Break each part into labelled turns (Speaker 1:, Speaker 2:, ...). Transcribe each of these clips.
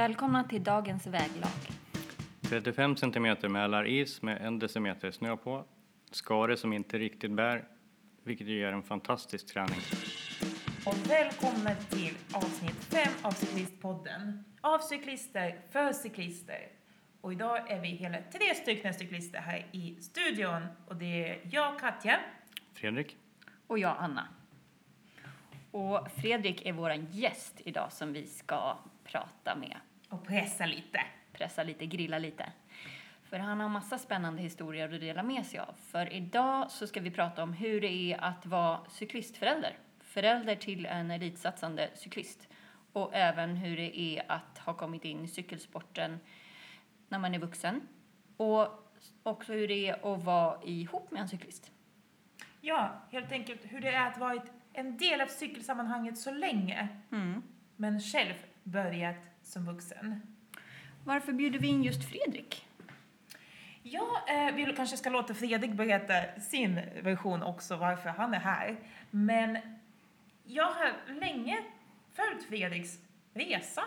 Speaker 1: Välkomna till dagens väglag.
Speaker 2: 35 centimeter mälaris med en decimeter snö på. Skare som inte riktigt bär, vilket ju ger en fantastisk träning.
Speaker 3: Och välkomna till avsnitt 5 av Cyklistpodden. Av cyklister, för cyklister. Och idag är vi hela tre stycken cyklister här i studion. Och det är jag, Katja.
Speaker 2: Fredrik?
Speaker 1: Och jag, Anna. Och Fredrik är vår gäst idag som vi ska prata med.
Speaker 3: Och pressa lite.
Speaker 1: Pressa lite, grilla lite. För han har massa spännande historier att dela med sig av. För idag så ska vi prata om hur det är att vara cyklistförälder. Förälder till en elitsatsande cyklist. Och även hur det är att ha kommit in i cykelsporten när man är vuxen. Och också hur det är att vara ihop med en cyklist.
Speaker 3: Ja, helt enkelt hur det är att vara en del av cykelsammanhanget så länge.
Speaker 1: Mm.
Speaker 3: Men själv börjat som vuxen.
Speaker 1: Varför bjuder vi in just Fredrik?
Speaker 3: Jag eh, vill kanske ska låta Fredrik berätta sin version också, varför han är här. Men jag har länge följt Fredriks resa.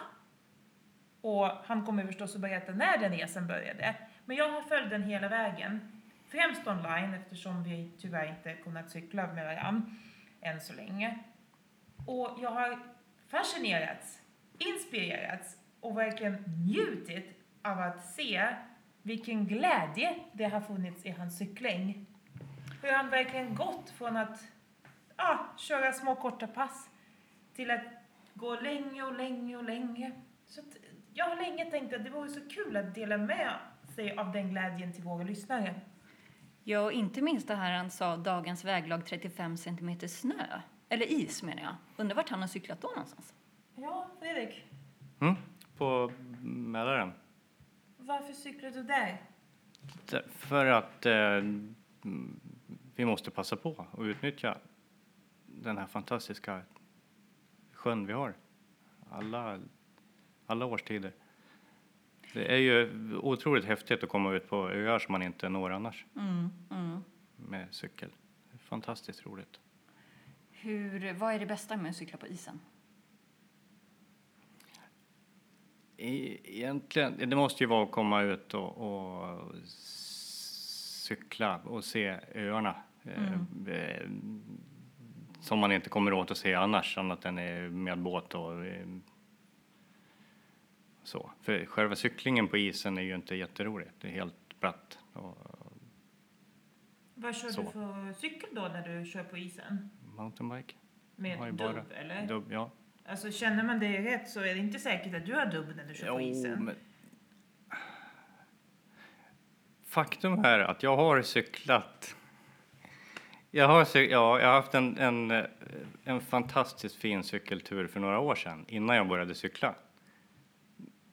Speaker 3: Och han kommer förstås att berätta när den resan började. Men jag har följt den hela vägen. Främst online eftersom vi tyvärr inte kunnat cykla med varandra än så länge. Och jag har fascinerats, inspirerats och verkligen njutit av att se vilken glädje det har funnits i hans cykling. Hur han verkligen gått från att ja, köra små korta pass till att gå länge och länge och länge. Så att jag har länge tänkt att det vore så kul att dela med sig av den glädjen till våra lyssnare.
Speaker 1: Ja, och inte minst det här han sa, dagens väglag 35 centimeter snö. Eller is menar jag. Undrar vart han har cyklat då någonstans?
Speaker 3: Ja, Fredrik.
Speaker 2: Mm, på Mälaren.
Speaker 3: Varför cyklar du där?
Speaker 2: För att eh, mm, vi måste passa på och utnyttja den här fantastiska sjön vi har. Alla, alla årstider. Det är ju otroligt häftigt att komma ut på öar som man inte når annars
Speaker 1: Mm, mm.
Speaker 2: med cykel. Fantastiskt roligt.
Speaker 1: Hur, vad är det bästa med att cykla på isen?
Speaker 2: Egentligen, det måste ju vara att komma ut och, och cykla och se öarna. eh, eh, Som man inte kommer åt att se annars, annat än med båt och eh, så. För själva cyklingen på isen är ju inte jätteroligt. Det är helt platt. Och
Speaker 3: Vad kör
Speaker 2: Så.
Speaker 3: du för cykel då när du kör på isen?
Speaker 2: mountainbike.
Speaker 3: Med dubb, eller?
Speaker 2: Dubb, ja.
Speaker 3: Alltså känner man det rätt så är det inte säkert att du har dubb när du kör på isen.
Speaker 2: men... Faktum är att jag har cyklat. Jag har, cy- ja, jag har haft en, en, en fantastiskt fin cykeltur för några år sedan, innan jag började cykla.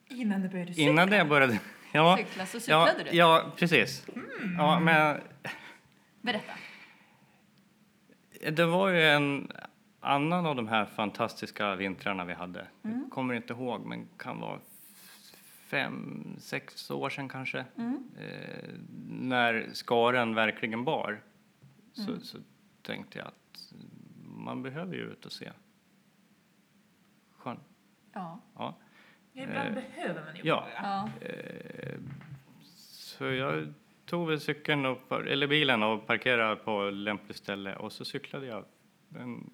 Speaker 3: Innan du började cykla?
Speaker 2: Innan jag började... Ja,
Speaker 1: Cykla, så
Speaker 2: ja,
Speaker 1: cyklade du?
Speaker 2: ja precis. Ja, men
Speaker 1: Berätta.
Speaker 2: det var ju en annan av de här fantastiska vintrarna vi hade. Jag kommer inte ihåg, men kan vara fem, sex år sedan kanske. Eh, när skaren verkligen bar så, så tänkte jag att man behöver ju ut och se sjön.
Speaker 1: Ja.
Speaker 2: Ja.
Speaker 3: Ibland
Speaker 2: Eh,
Speaker 3: behöver man ju
Speaker 2: ja.
Speaker 1: ja.
Speaker 2: Eh, så jag tog väl cykeln och, eller bilen och parkerade på lämpligt ställe och så cyklade jag en,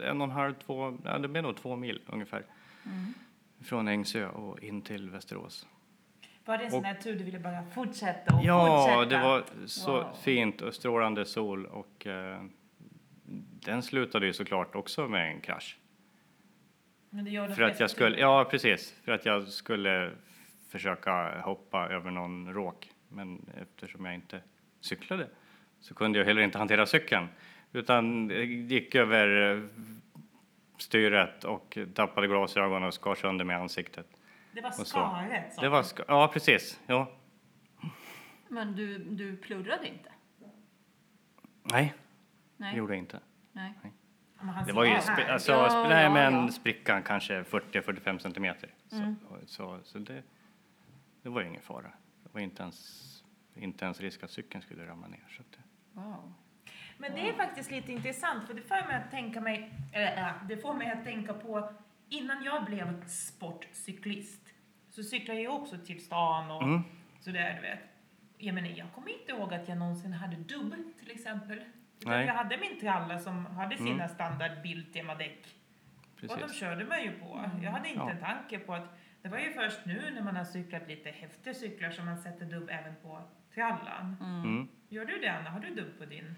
Speaker 2: en och en halv, två, ja, det blev nog två mil ungefär. Från Ängsö och in till Västerås.
Speaker 3: Var det en sån här tur du ville bara fortsätta och
Speaker 2: Ja,
Speaker 3: fortsätta?
Speaker 2: det var så
Speaker 3: Wow.
Speaker 2: fint och strålande sol och eh, den slutade ju såklart också med en krasch. För att jag skulle, ja precis, för att jag skulle försöka hoppa över någon råk. Men eftersom jag inte cyklade så kunde jag heller inte hantera cykeln. Utan gick över eh, styret och tappade glasögon och skar sönder med ansiktet.
Speaker 3: Det var
Speaker 2: så.
Speaker 3: skaret,
Speaker 2: Det var, ska- ja precis, ja.
Speaker 1: Men du, du plurrade inte?
Speaker 2: Nej,
Speaker 1: Nej.
Speaker 2: det gjorde jag inte.
Speaker 1: Nej.
Speaker 3: Han
Speaker 2: Det var ju, alltså,
Speaker 1: Ja,
Speaker 2: nej
Speaker 1: ja,
Speaker 2: men
Speaker 1: ja.
Speaker 2: sprickan kanske 40-45 centimeter.
Speaker 1: Mm.
Speaker 2: Så, så, så det, det var ju ingen fara. Det var inte ens, inte ens risk att cykeln skulle ramla ner. Så det,
Speaker 1: Wow.
Speaker 3: Men det är faktiskt lite intressant för det får mig att tänka mig, eller äh, det får mig att tänka på innan jag blev sportcyklist så cyklade jag också till stan och
Speaker 2: Mm.
Speaker 3: sådär du vet. Jag menar jag kommer inte ihåg att jag någonsin hade dubb till exempel.
Speaker 2: Nej.
Speaker 3: Jag hade min tralla som hade sina
Speaker 2: Mm.
Speaker 3: standard Biltema-däck. Och de körde man ju på. Jag hade inte
Speaker 2: Ja.
Speaker 3: en tanke på att det var ju först nu när man har cyklat lite häftiga cyklar som man sätter dubb även på trallan.
Speaker 2: Mm.
Speaker 3: Gör du det Anna? Har du dubb på din?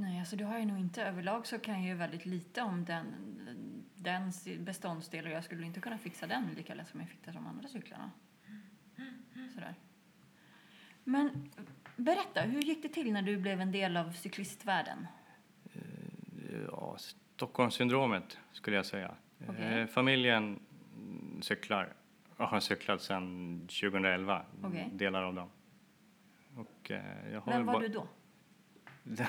Speaker 1: Nej, alltså det har jag nog inte. Överlag så kan jag ju väldigt lite om den, den beståndsdel och jag skulle inte kunna fixa den lika lätt som jag fixar de andra cyklarna. Sådär. Men berätta, hur gick det till när du blev en del av cyklistvärlden?
Speaker 2: Ja, Stockholmssyndromet skulle jag säga.
Speaker 1: Okej.
Speaker 2: Eh, familjen cyklar. Jag har cyklat sedan 2011,
Speaker 1: Okej.
Speaker 2: delar av dem. Och, eh, jag har
Speaker 1: Vem var
Speaker 2: bara-
Speaker 1: du då?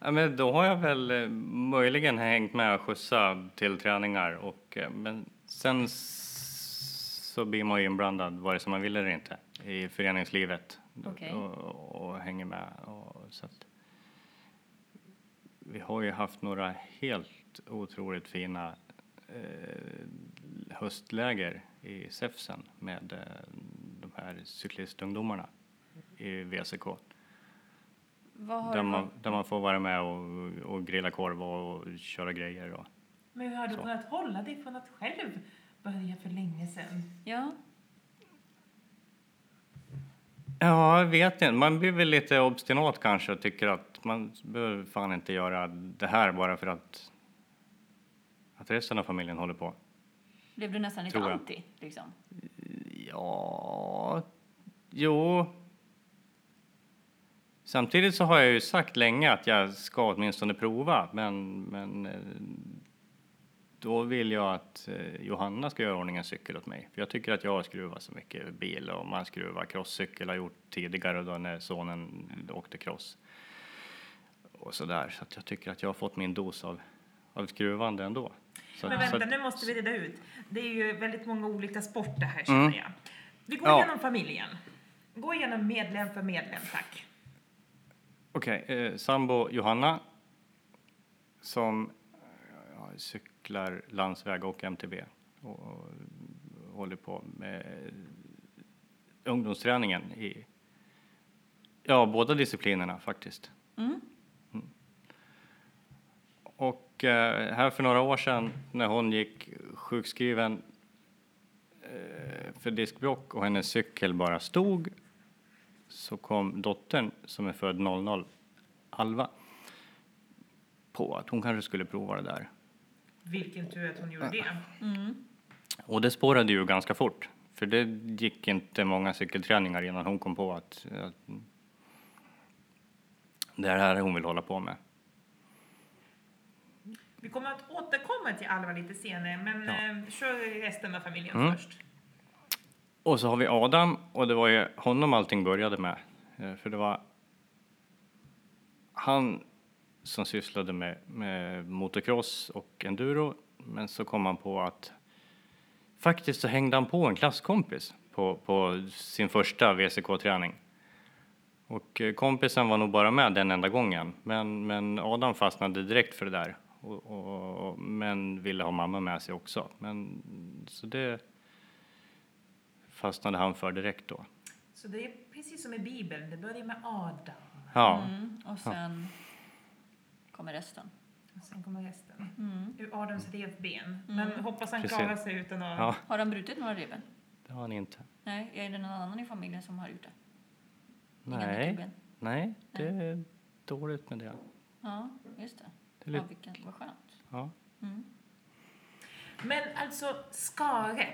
Speaker 2: Ja, men då har jag väl eh, möjligen hängt med och skjutsat till träningar. Och, eh, men sen så blir man ju inblandad, vare sig man vill eller inte, i föreningslivet.
Speaker 1: Okej.
Speaker 2: Och, och hänger med. Och, så att, vi har ju haft några helt otroligt fina eh, höstläger i Säfsen med eh, de här cyklistungdomarna i VCK.
Speaker 1: Vad har
Speaker 2: Där man, där man får vara med och, och grilla korv och, och köra grejer. Och.
Speaker 3: Men hur har du
Speaker 2: Så.
Speaker 3: kunnat hålla dig från att själv börja för länge sedan?
Speaker 1: Ja,
Speaker 2: Ja, jag vet inte. Man blir väl lite obstinat kanske och tycker att man behöver fan inte göra det här bara för att, att resten av familjen håller på.
Speaker 1: blev du nästan lite anti? Liksom?
Speaker 2: Ja, jo. Samtidigt så har jag ju sagt länge att jag ska åtminstone prova, men, men eh, då vill jag att eh, Johanna ska göra ordning en cykel åt mig. För jag tycker att jag har skruvat så mycket bil och man skruvar crosscykel har gjort tidigare då när sonen åkte cross. Och sådär, så att jag tycker att jag har fått min dos av, av skruvande ändå. Så,
Speaker 3: Men
Speaker 2: så
Speaker 3: vänta,
Speaker 2: att-
Speaker 3: nu måste vi reda ut. Det är ju väldigt många olika sporter här känner
Speaker 2: Mm.
Speaker 3: jag. Vi går
Speaker 2: Ja.
Speaker 3: igenom familjen. Gå igenom medlem för medlem, tack.
Speaker 2: Okej, eh, sambo Johanna som eh, ja, cyklar landsväg och MTB och, och håller på med ungdomsträningen i ja, båda disciplinerna faktiskt.
Speaker 1: Mm.
Speaker 2: Och eh, här för några år sedan när hon gick sjukskriven eh, för diskbråck och hennes cykel bara stod så kom dottern som är född 00, Alva, på att hon kanske skulle prova det där.
Speaker 3: Vilken tur att hon gjorde det.
Speaker 1: Mm.
Speaker 2: Och det spårade ju ganska fort, för det gick inte många cykelträningar innan hon kom på att, att det är det här hon vill hålla på med.
Speaker 3: Vi kommer att återkomma till Alva lite senare, men
Speaker 2: Ja.
Speaker 3: eh, kör resten av familjen
Speaker 2: Mm.
Speaker 3: först.
Speaker 2: Och så har vi Adam och det var ju honom allting började med. Eh, för det var han som sysslade med, med motocross och enduro. Men så kom han på att faktiskt så hängde han på en klasskompis på, på sin första VCK-träning. Och eh, kompisen var nog bara med den enda gången. Men, men Adam fastnade direkt för det där. Och, och, och, men ville ha mamma med sig också. Men, så det fastnade han för direkt då.
Speaker 3: Så det är precis som i Bibeln, det börjar med Adam.
Speaker 2: Ja,
Speaker 1: Mm. Och sen kommer resten.
Speaker 3: Och sen kommer resten.
Speaker 1: Mm.
Speaker 3: Ur Adams revben. Men hoppas han
Speaker 2: Precis.
Speaker 3: klarar sig utan att...
Speaker 2: ja,
Speaker 1: Har han brutit några revben?
Speaker 2: det har han inte.
Speaker 1: Nej, är det någon annan i familjen som har gjort det?
Speaker 2: Nej, nej, det är dåligt med det.
Speaker 1: Ja, just det.
Speaker 2: det är
Speaker 1: Ja,
Speaker 2: lite,
Speaker 1: vilken, vad skönt.
Speaker 2: ja.
Speaker 1: Mm.
Speaker 3: Men alltså Skare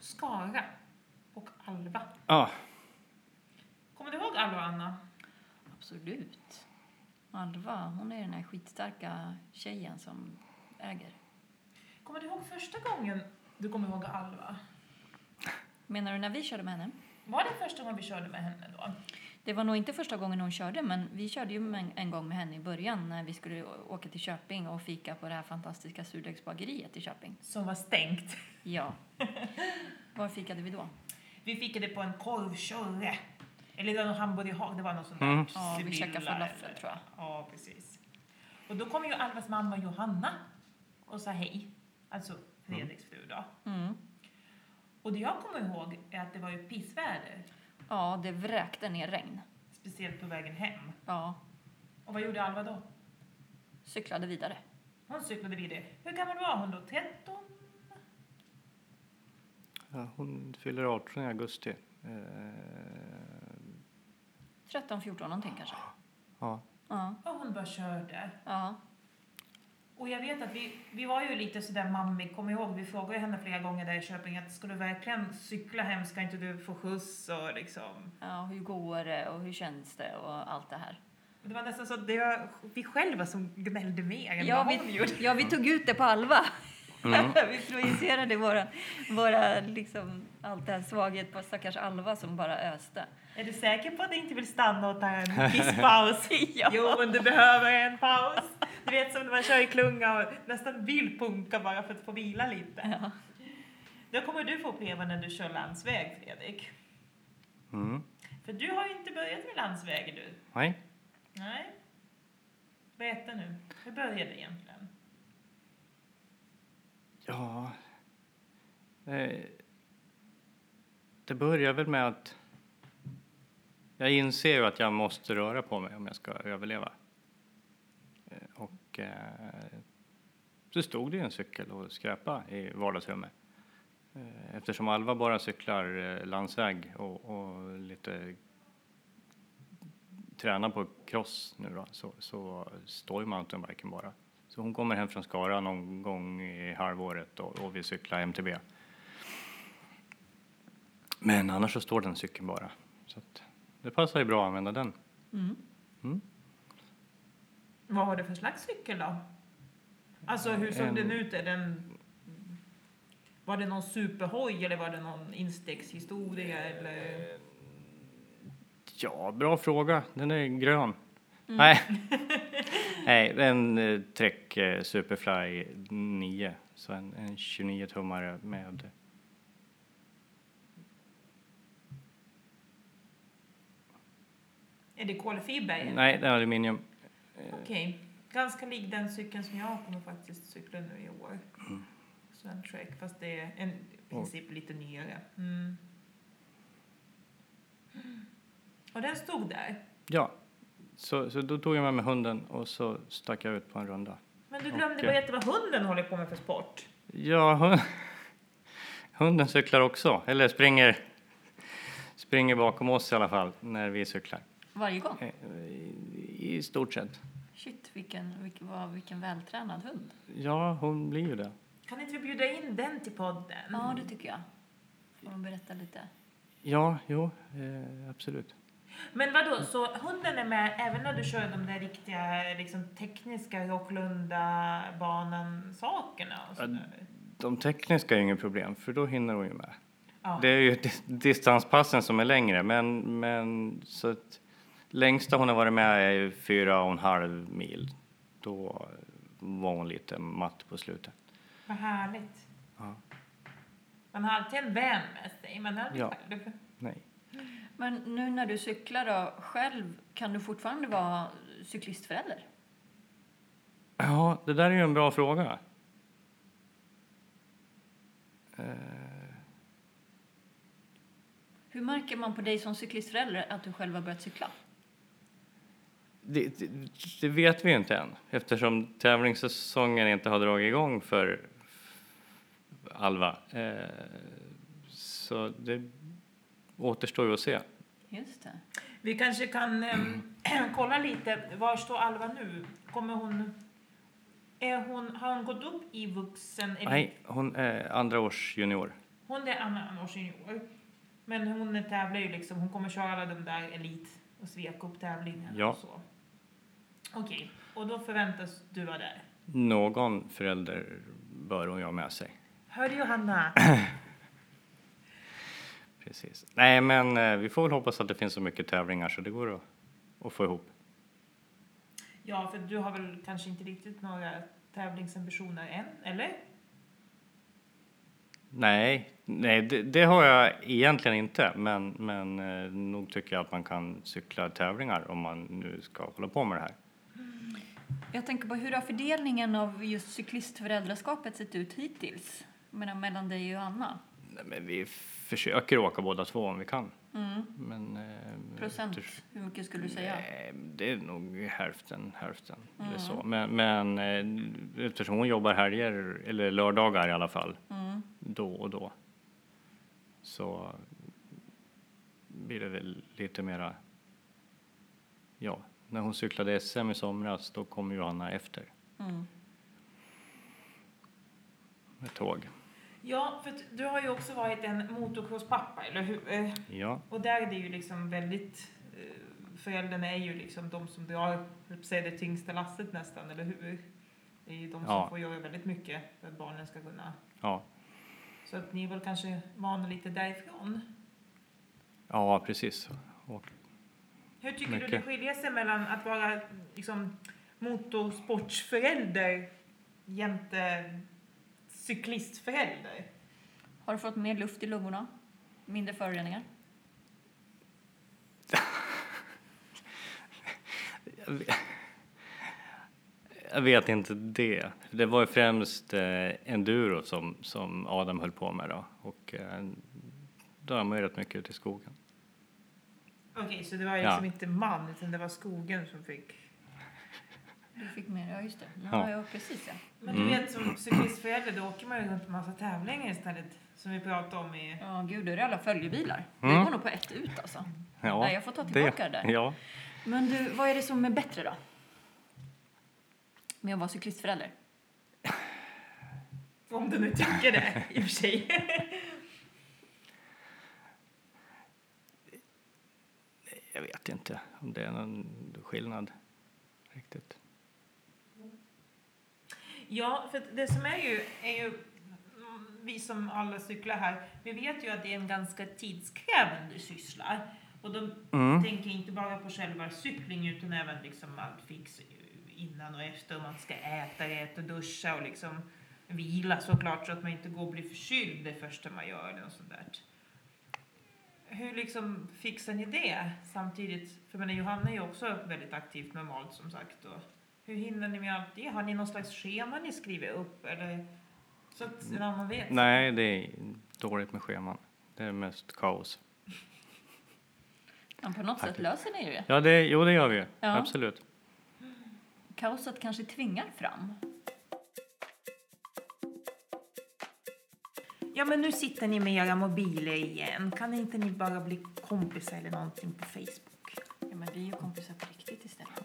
Speaker 3: Skara och Alva.
Speaker 2: Ja,
Speaker 3: Kommer du ihåg Alva och Anna?
Speaker 1: Absolut. Alva, hon är den här skitstarka tjejen som äger.
Speaker 3: Kommer du ihåg första gången du kommer ihåg Alva?
Speaker 1: Menar du när vi körde med henne?
Speaker 3: Var det första gången vi körde med henne då?
Speaker 1: Det var nog inte första gången hon körde, men vi körde ju en, en gång med henne i början när vi skulle åka till Köping och fika på det här fantastiska surdegsbageriet i Köping.
Speaker 3: Som var stängt.
Speaker 1: Ja. Var fikade vi då?
Speaker 3: Vi fikade på en korvkörre. Eller det var någon hamburgerhak, det var något sånt där.
Speaker 2: Mm.
Speaker 1: Ja, vi käkade falafel, tror jag.
Speaker 3: Ja, precis. Och då kom ju Alvas mamma Johanna och sa hej. Alltså Fredriks fru då.
Speaker 1: Mm.
Speaker 3: Och det jag kommer ihåg är att det var ju pissväder.
Speaker 1: Ja, det vräkte ner regn.
Speaker 3: Speciellt på vägen hem.
Speaker 1: Ja,
Speaker 3: Och vad gjorde Alva då?
Speaker 1: cyklade vidare.
Speaker 3: Hon cyklade vidare. Hur gammal var hon då? 13?
Speaker 2: Ja, hon fyller 18 i augusti. Eh,
Speaker 1: 13, 14 någonting kanske.
Speaker 2: ja.
Speaker 1: Ja,
Speaker 3: Och hon bara körde.
Speaker 1: ja.
Speaker 3: Och jag vet att vi, vi var ju lite sådär mammig, kommer ihåg, vi frågade henne flera gånger där i Köping att ska du verkligen cykla hem, ska inte du få skjuts och liksom.
Speaker 1: ja hur går det och hur känns det och allt det här.
Speaker 3: Det var nästan så att det var vi själva som gnällde mer än
Speaker 1: Ja
Speaker 3: vad hon
Speaker 1: vi,
Speaker 3: gjorde.
Speaker 1: ja, vi tog ut det på Alva.
Speaker 2: Mm.
Speaker 1: vi projicerade våra, våra liksom, allt det här svaghet på stackars Alva som bara öste.
Speaker 3: Är du säker på att du inte vill stanna och ta en kisspaus?
Speaker 1: Ja.
Speaker 3: Jo, men du behöver en paus. Du vet som när man kör i klunga och nästan vill punka bara för att få vila lite.
Speaker 1: Ja.
Speaker 3: Då kommer du få uppleva när du kör landsväg, Fredrik.
Speaker 2: Mm.
Speaker 3: För du har ju inte börjat med landsväg du.
Speaker 2: Nej.
Speaker 3: Nej. Berätta nu. Hur började det egentligen?
Speaker 2: Ja. Eh, det börjar väl med att jag inser ju att jag måste röra på mig om jag ska överleva. Eh, och eh, så stod det ju en cykel och skräpa i vardagsrummet. Eh, eftersom Alva bara cyklar eh, landsväg och, och lite tränar på cross nu då, så, så står ju mountainbiken bara. Så hon kommer hem från Skara någon gång i halvåret och, och vi cyklar MTB. Men annars så står den cykeln bara. Så att det passar ju bra att använda den.
Speaker 1: Mm.
Speaker 2: Mm.
Speaker 3: Vad har du för slags cykel då? Alltså hur såg
Speaker 2: En-
Speaker 3: den ut? Är den... Var det någon superhoj eller var det någon instegshistoria eller?
Speaker 2: Ja, bra fråga. Den är grön. Nej. Nej, är en eh, Trek eh, Superfly 9. Så en, en 29-tummare med...
Speaker 3: Är det kolfiber?
Speaker 2: Nej, det är aluminium.
Speaker 3: Okej. Ganska lik den cykeln som jag kommer faktiskt cykla nu i år. En Trek, fast det är en, i princip lite nyare. Mm. Och den stod där.
Speaker 2: Ja, så, så då tog jag med mig hunden och så stack jag ut på en runda.
Speaker 3: Men du glömde
Speaker 2: Okej.
Speaker 3: berätta vad hunden håller på med för sport.
Speaker 2: Ja, hund, hunden cyklar också, eller springer, springer bakom oss i alla fall när vi cyklar.
Speaker 1: Varje gång.
Speaker 2: Eh, I, i stort sett.
Speaker 1: Shit, vilken, vilken, vad, vilken vältränad hund.
Speaker 2: Ja, hon blir ju det.
Speaker 3: Kan inte vi bjuda in den till podden?
Speaker 1: Ja, det tycker jag. Får hon berätta lite?
Speaker 2: Ja, jo, eh, absolut.
Speaker 3: Men vadå, så hunden är med även när du kör de där riktiga liksom, tekniska
Speaker 2: Ja,
Speaker 3: sådär?
Speaker 2: De tekniska är ju inget problem, för då hinner hon ju med.
Speaker 3: Ja.
Speaker 2: Det är ju dis- distanspassen som är längre, men, men så att längsta hon har varit med är fyra och en halv mil. Då var hon lite matt på slutet.
Speaker 3: Vad härligt.
Speaker 2: Ja.
Speaker 3: Man har alltid en vän med sig. Man har aldrig
Speaker 2: Ja.
Speaker 3: själv.
Speaker 2: Nej.
Speaker 1: Men nu när du cyklar då, själv, kan du fortfarande vara cyklistförälder?
Speaker 2: Ja, det där är ju en bra fråga. Eh,
Speaker 1: Hur märker man på dig som cyklistförälder att du själv har börjat cykla?
Speaker 2: Det, det, det vet vi ju inte än eftersom tävlingssäsongen inte har dragit igång för Alva. Eh, så det återstår ju att se.
Speaker 1: Just det.
Speaker 3: Vi kanske kan ehm, kolla lite. Var står Alva nu? Kommer hon... Är hon har hon gått upp i vuxen...
Speaker 2: Nej, hon är andra års junior.
Speaker 3: Hon är annan års junior. Men hon tävlar ju liksom. Hon kommer köra alla de där elit och svekup-tävlingarna
Speaker 2: Ja.
Speaker 3: och så. Okej, och då förväntas du vara där.
Speaker 2: Någon förälder bör hon ju ha med sig.
Speaker 3: Hör du Johanna?
Speaker 2: Precis. Nej, men eh, vi får väl hoppas att det finns så mycket tävlingar så det går att, att få ihop.
Speaker 3: ja, för du har väl kanske inte riktigt några tävlingsambitioner än, eller?
Speaker 2: Nej, nej det, det har jag egentligen inte. Men, men eh, nog tycker jag att man kan cykla tävlingar om man nu ska hålla på med det här.
Speaker 1: Jag tänker på hur har fördelningen av just cyklistföräldraskapet sett ut hittills? Menar, mellan dig och Johanna?
Speaker 2: Nej, men vi försöker åka båda två om vi kan.
Speaker 1: Mm.
Speaker 2: Men, eh,
Speaker 1: Procent,
Speaker 2: eftersom-
Speaker 1: hur mycket skulle du säga?
Speaker 2: Nej, det är nog hälften, hälften. Eller
Speaker 1: Mm.
Speaker 2: så. Men, men eh, eftersom hon jobbar helger, eller lördagar i alla fall,
Speaker 1: Mm.
Speaker 2: då och då, så blir det väl lite mera, ja, när hon cyklade SM i somras, då kom Johanna efter
Speaker 1: Mm.
Speaker 2: med tåg.
Speaker 3: Ja, för du har ju också varit en motocrosspappa, eller hur? Eh,
Speaker 2: Ja,
Speaker 3: Och där är det ju liksom väldigt... eh, Föräldrarna är ju liksom de som drar, säga, det tyngsta lasset nästan, eller hur? Det är ju de som
Speaker 2: Ja.
Speaker 3: får göra väldigt mycket för att barnen ska kunna...
Speaker 2: ja,
Speaker 3: Så att ni väl kanske vana lite därifrån.
Speaker 2: ja precis. Och,
Speaker 3: Hur tycker du det
Speaker 2: Mycket.
Speaker 3: skiljer sig mellan att vara liksom, motorsportsförälder jämte cyklistförälder?
Speaker 1: Har du fått mer luft i lungorna? Mindre föroreningar?
Speaker 2: Jag vet inte det. Det var ju främst eh, enduro som, som Adam höll på med då. Och eh, då är man ju rätt mycket ute i skogen.
Speaker 3: Okej, så det var
Speaker 2: Ja.
Speaker 3: liksom inte man, utan det var skogen som fick...
Speaker 1: Du fick mer, ja just det. Ja,
Speaker 2: Ja.
Speaker 1: ja. precis ja.
Speaker 3: Men du
Speaker 2: Mm.
Speaker 3: vet, som cyklistförälder, då åker man ju runt på massa tävlingar istället, som vi pratade om i...
Speaker 1: Ja, gud, då är det alla följebilar.
Speaker 2: Mm.
Speaker 1: Det går nog på ett ut alltså.
Speaker 2: Ja,
Speaker 1: Nej, jag får ta tillbaka det, där.
Speaker 2: Ja.
Speaker 1: Men du, vad är det som är bättre då? Med att vara cyklistförälder?
Speaker 3: Om du nu tycker det, i och för sig.
Speaker 2: Jag vet inte om det är någon skillnad riktigt.
Speaker 3: Ja, för det som är ju, är ju, vi som alla cyklar här, vi vet ju att det är en ganska tidskrävande syssla. Och de
Speaker 2: Mm.
Speaker 3: tänker inte bara på själva cykling utan även liksom allt fix innan och efter, om man ska äta, äta, duscha och liksom vila såklart så att man inte går och blir förkyld det första man gör eller något sånt där. Hur liksom fixar ni det samtidigt? För menar, Johanna är ju också väldigt aktivt normalt som sagt. Och hur hinner ni med allt det? Har ni någon slags schema ni skriver upp eller så att en annan vet?
Speaker 2: Nej, det är dåligt med scheman. Det är mest kaos.
Speaker 1: Men på något sätt löser ni ju det.
Speaker 2: Ja, det, jo det gör vi ju.
Speaker 1: Ja.
Speaker 2: Absolut.
Speaker 1: Kaoset kanske tvingar fram.
Speaker 3: Ja, men nu sitter ni med era mobiler igen. Kan inte ni bara bli kompisar eller någonting på Facebook?
Speaker 1: Ja, men vi är ju kompisar på riktigt istället.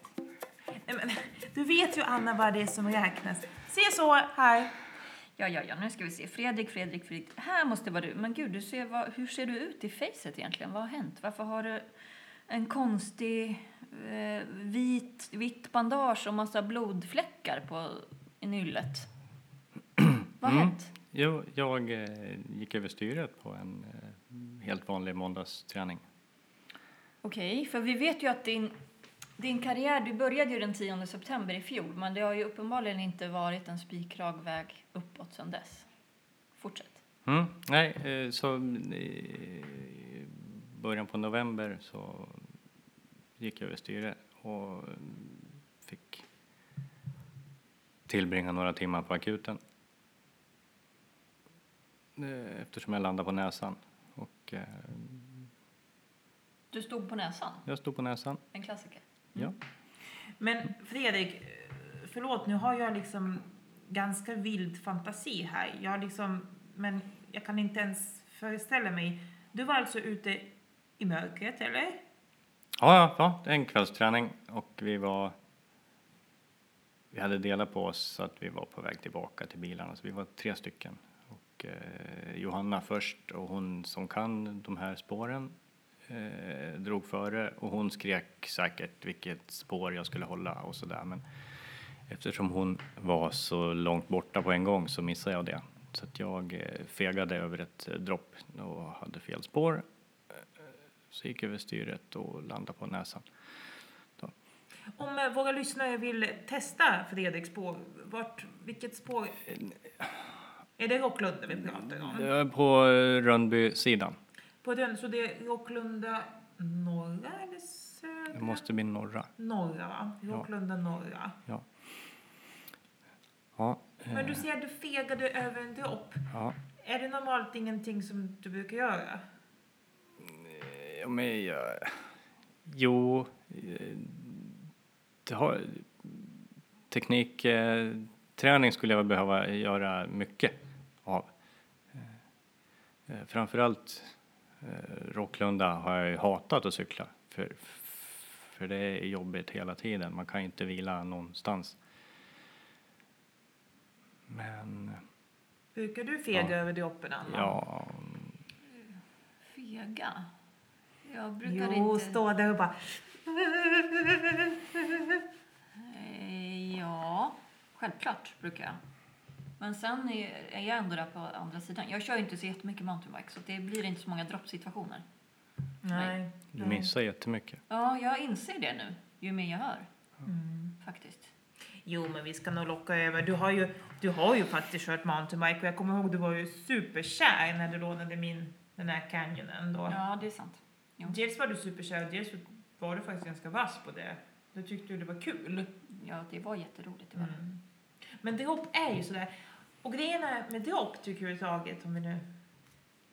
Speaker 3: Nej, men, du vet ju Anna vad det är som räknas. Se så här.
Speaker 1: Ja, ja, ja, nu ska vi se. Fredrik, Fredrik, Fredrik. Här måste vara du. Men gud, du ser, vad, hur ser du ut i facet egentligen? Vad har hänt? Varför har du en konstig eh, vit, vitt bandage och massa blodfläckar på nyllet? Vad har
Speaker 2: Mm.
Speaker 1: hänt?
Speaker 2: Jo, jag eh, gick över styret på en eh, helt vanlig måndagsträning.
Speaker 1: Okej, för vi vet ju att din, din karriär, du började ju den 10 september i fjol, men det har ju uppenbarligen inte varit en spikrak väg uppåt sedan dess. Fortsätt.
Speaker 2: Mm. Nej, eh, så i början på november så gick jag över styre och fick tillbringa några timmar på akuten. Eh, Eftersom jag landade på näsan. Och eh,
Speaker 1: Du stod på näsan,
Speaker 2: jag stod på näsan.
Speaker 1: en klassiker.
Speaker 2: Ja.
Speaker 3: Men Fredrik, förlåt, nu har jag liksom ganska vild fantasi här. Jag har liksom, men jag kan inte ens föreställa mig. Du var alltså ute i mörkret, eller?
Speaker 2: Ja, ja, ja, en kvällsträning och vi var vi hade delat på oss så att vi var på väg tillbaka till bilarna, så vi var tre stycken. Och eh, Johanna först och hon som kan de här spåren eh, drog före och hon skrek säkert vilket spår jag skulle hålla och sådär. Men eftersom hon var så långt borta på en gång så missade jag det. Så att jag eh, fegade över ett eh, dropp och hade fel spår. Eh, Så gick jag över styret och landade på näsan.
Speaker 3: Om eh, våra lyssnare vill testa Fredriks spår, vart, vilket spår? Är det Rocklunda vi pratar om?
Speaker 2: Eh, På eh, Rönnby-sidan.
Speaker 3: På den, så det är Rocklunda norra eller södra?
Speaker 2: Det måste bli norra.
Speaker 3: Norra va? Rocklunda norra.
Speaker 2: Ja.
Speaker 3: Men
Speaker 2: eh,
Speaker 3: du säger att du fegade över en dropp.
Speaker 2: ja.
Speaker 3: Är det normalt ingenting som du brukar göra?
Speaker 2: Ja, men jag... Jo, eh, det har... Teknikträning skulle jag behöva göra mycket av. Eh, eh, Framförallt eh, Rocklunda har jag hatat att cykla. För, för det är jobbigt hela tiden. Man kan inte vila någonstans. Men
Speaker 3: Brukar du fega
Speaker 2: Ja.
Speaker 3: över Anna?
Speaker 2: ja,
Speaker 1: Fega? Jag brukar
Speaker 3: Jo,
Speaker 1: inte...
Speaker 3: stå där och bara...
Speaker 1: Ja, självklart brukar jag. Men sen är är jag ändå där på andra sidan. Jag kör ju inte så jättemycket mountainbike så det blir inte så många droppsituationer.
Speaker 3: Nej.
Speaker 2: du missar jättemycket.
Speaker 1: Ja, jag inser det nu ju mer jag hör
Speaker 3: Mm.
Speaker 1: faktiskt.
Speaker 3: Jo, men vi ska nog locka över. Du har ju, du har ju faktiskt kört mountainbike och jag kommer ihåg du var ju superkär när du lånade min, den här canyonen då.
Speaker 1: Ja, det är sant. Jo.
Speaker 3: Dels var du superkär och dels var du faktiskt ganska vass på det. Du tyckte ju det var kul.
Speaker 1: Ja, det var jätteroligt. Det var. det.
Speaker 3: Mm. Men dropp är ju sådär. Och grejen är med dropp tycker jag överhuvudtaget, om vi nu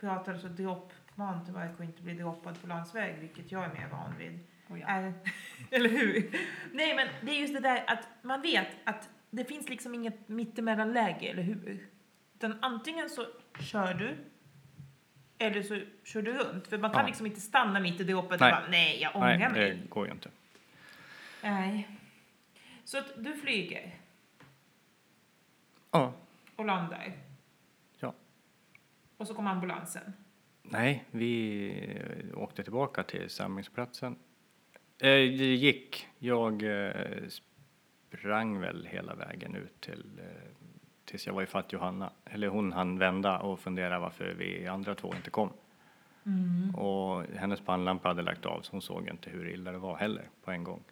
Speaker 3: pratar så dropp mountainbike och inte bli droppad på landsväg, vilket jag är mer van vid.
Speaker 1: Och ja.
Speaker 3: Är, eller hur? Nej, men det är just det där att man vet att det finns liksom inget mittemellanläge, eller hur? Utan antingen så kör du eller så kör du runt. För man kan
Speaker 2: Ja.
Speaker 3: liksom inte stanna mitt i droppet
Speaker 2: Nej.
Speaker 3: och bara nej, jag ångrar
Speaker 2: Nej,
Speaker 3: mig.
Speaker 2: det går ju inte.
Speaker 3: Nej. Så att du flyger
Speaker 2: Ja.
Speaker 3: och landar.
Speaker 2: Ja.
Speaker 3: Och så kommer ambulansen.
Speaker 2: Nej, vi åkte tillbaka till samlingsplatsen. Eh, det gick. Jag eh, sprang väl hela vägen ut till eh, tills jag var i fatt Johanna. Eller hon hann vända och fundera varför vi andra två inte kom. Och hennes pannlampa hade lagt av så hon såg inte hur illa det var heller på en gång.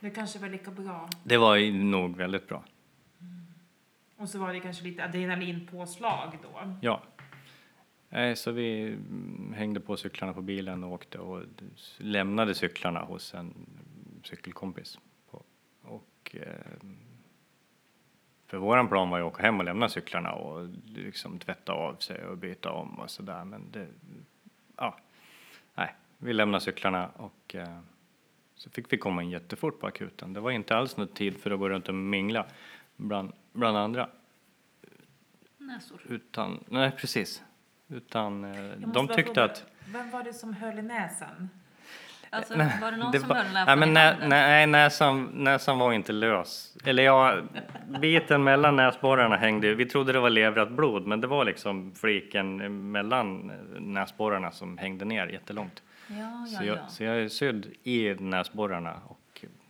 Speaker 3: Det kanske var lika bra.
Speaker 2: Det var nog väldigt bra.
Speaker 3: Och så var det kanske lite adrenalinpåslag då.
Speaker 2: Ja. Så vi mm, hängde på cyklarna på bilen och åkte och lämnade cyklarna hos en cykelkompis. Och, ehm, för våran plan var ju att åka hem och lämna cyklarna och liksom tvätta av sig och byta om och sådär. Men det, ja, nej, vi lämnade cyklarna och eh, så fick vi komma in jättefort på akuten. Det var inte alls någon tid för att gå runt och mingla bland, bland andra.
Speaker 1: Näsor.
Speaker 2: Utan, nej precis. Utan eh, de tyckte
Speaker 3: fråga,
Speaker 2: att...
Speaker 3: Vem var det som höll i näsan?
Speaker 1: Alltså,
Speaker 2: Nej,
Speaker 1: var det någon som
Speaker 2: var-
Speaker 1: höll
Speaker 2: nej,
Speaker 1: näsan i
Speaker 2: nä, nej, näsan, näsan var inte lös. Eller ja, biten mellan näsborrarna hängde Vi trodde det var leverat blod, men det var liksom fliken mellan näsborrarna som hängde ner jättelångt.
Speaker 1: Ja, ja,
Speaker 2: Så, jag,
Speaker 1: ja.
Speaker 2: så jag är sydd i näsborrarna och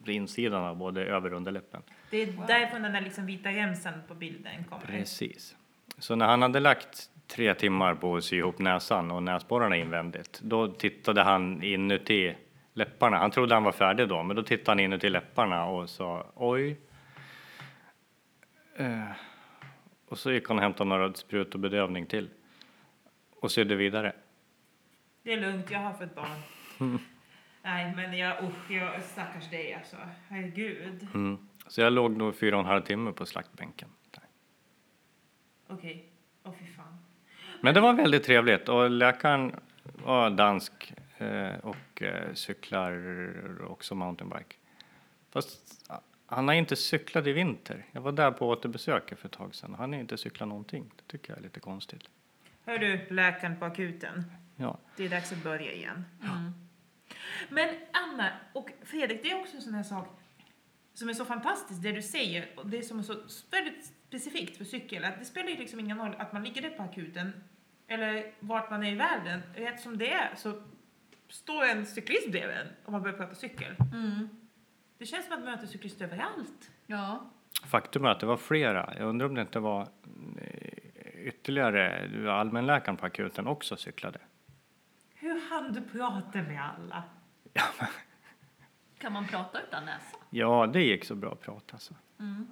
Speaker 2: på insidan av både över och underläppen.
Speaker 3: Det är
Speaker 1: Wow.
Speaker 3: därifrån den där liksom vita remsan på bilden kommer.
Speaker 2: Precis. Så när han hade lagt tre timmar på att sy ihop näsan och näsborrarna invändigt, då tittade han inuti läpparna. Han trodde han var färdig då, men då tittade han inuti läpparna och sa oj. Eh, och så gick han och hämtade några sprut och bedövning till och sydde vidare.
Speaker 3: Det är lugnt, jag har fått barn. Nej, men jag, usch, jag, stackars dig alltså. Herregud.
Speaker 2: Mm. Så jag låg nog fyra och en halv timme på slaktbänken.
Speaker 3: Okej. Åh fy fan.
Speaker 2: Men det var väldigt trevligt och läkaren var dansk eh, och eh, cyklar också mountainbike. Fast han har inte cyklat i vinter. Jag var där på återbesök för ett tag sedan. Han har inte cyklat någonting. Det tycker jag är lite konstigt.
Speaker 3: Hör du, läkaren på akuten.
Speaker 2: Ja,
Speaker 3: Det är dags att börja igen.
Speaker 1: Mm.
Speaker 3: Men Anna och Fredrik, det är också en sån här sak som är så fantastiskt, det du säger, och det som är så väldigt specifikt för cykel, att det spelar ju liksom ingen roll att man ligger där på akuten, eller vart man är i världen. Rätt som det är så står en cyklist bredvid en om man börjar prata cykel.
Speaker 1: Mm.
Speaker 3: Det känns som att man möter cyklister överallt.
Speaker 1: Ja.
Speaker 2: faktum är att det var flera. Jag undrar om det inte var eh, ytterligare allmänläkaren på akuten också cyklade.
Speaker 3: Hur hann du prata med alla?
Speaker 1: Kan man prata utan näsa?
Speaker 2: Ja, det gick så bra att prata alltså.
Speaker 1: Mm.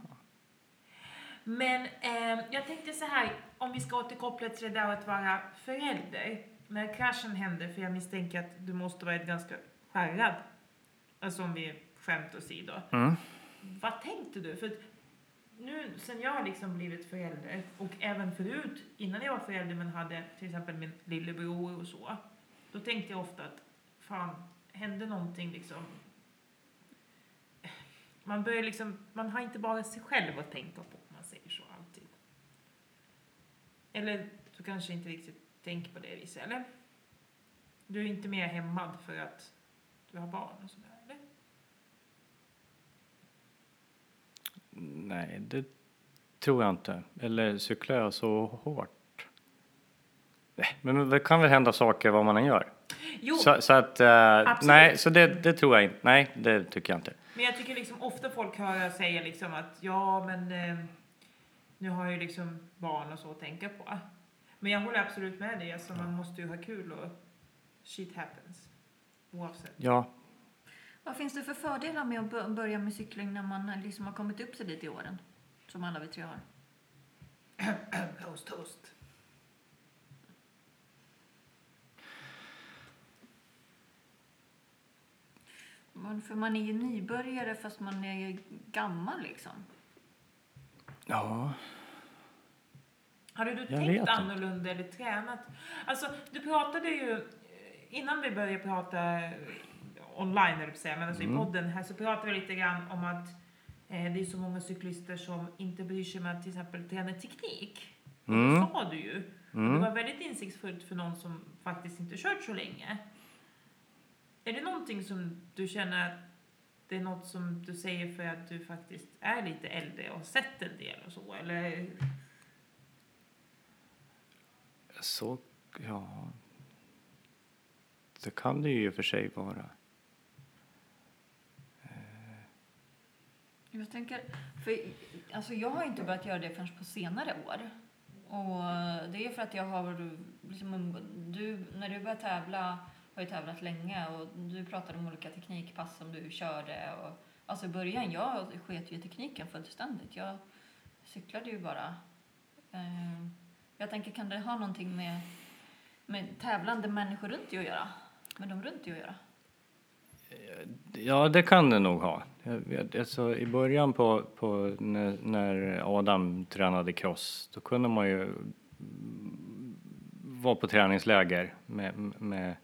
Speaker 3: Men eh, jag tänkte så här, om vi ska återkoppla till det där att vara förälder. När kraschen hände, för jag misstänker att du måste varit ganska skärrad. Alltså om vi skämt åsido.
Speaker 2: Mm.
Speaker 3: Vad tänkte du? För nu sen jag har liksom blivit förälder och även förut innan jag var förälder men hade till exempel min lillebror och så. Då tänkte jag ofta att fan, hände någonting liksom. Man börjar liksom, man har inte bara sig själv att tänka på om man säger så alltid. Eller du kanske inte riktigt tänker på det viset, eller? Du är inte mer hämmad för att du har barn och sådär, eller?
Speaker 2: Nej, det tror jag inte. Eller cyklar jag så hårt? Nej, Men det kan väl hända saker vad man än gör.
Speaker 3: Jo,
Speaker 2: Så, så att, eh,
Speaker 3: Absolut.
Speaker 2: nej, så det, det tror jag inte. Nej, det tycker jag inte.
Speaker 3: Men jag tycker liksom ofta folk hör säga liksom att ja, men eh, nu har jag ju liksom barn och så att tänka på. Men jag håller absolut med dig, alltså man måste ju ha kul och shit happens. Oavsett.
Speaker 2: Ja,
Speaker 1: Vad finns det för fördelar med att bö- börja med cykling när man liksom har kommit upp sig dit i åren? Som alla vi tre har.
Speaker 3: Toast, toast.
Speaker 1: Man, för man är ju nybörjare fast man är ju gammal liksom.
Speaker 2: ja,
Speaker 3: Hade du
Speaker 2: vet
Speaker 3: tänkt annorlunda eller tränat? Alltså, du pratade ju, innan vi började prata eh, online, eller säga, men alltså
Speaker 2: Mm.
Speaker 3: i podden här, så pratade vi lite grann om att eh, det är så många cyklister som inte bryr sig med att till exempel träna teknik.
Speaker 2: Mm.
Speaker 3: Det sa du ju. Det
Speaker 2: mm.
Speaker 3: var väldigt insiktsfullt för någon som faktiskt inte kört så länge. Är det någonting som du känner att det är något som du säger för att du faktiskt är lite äldre och har sett en del och så? Eller
Speaker 2: så, ja. Det kan det ju i och för sig vara.
Speaker 1: Jag tänker, för alltså jag har inte börjat göra det förrän på senare år. Och det är för att jag har, liksom, du, när du började tävla, har ju tävlat länge och du pratade om olika teknikpass som du körde. Och, alltså i början, jag sket ju i tekniken fullständigt. Jag cyklade ju bara. Eh, jag tänker, kan det ha någonting med, med tävlande människor runt dig att göra? Med dem runt dig att göra?
Speaker 2: Ja, det kan det nog ha. Jag vet, alltså, I början på, på när, när Adam tränade cross, då kunde man ju vara på träningsläger med, med,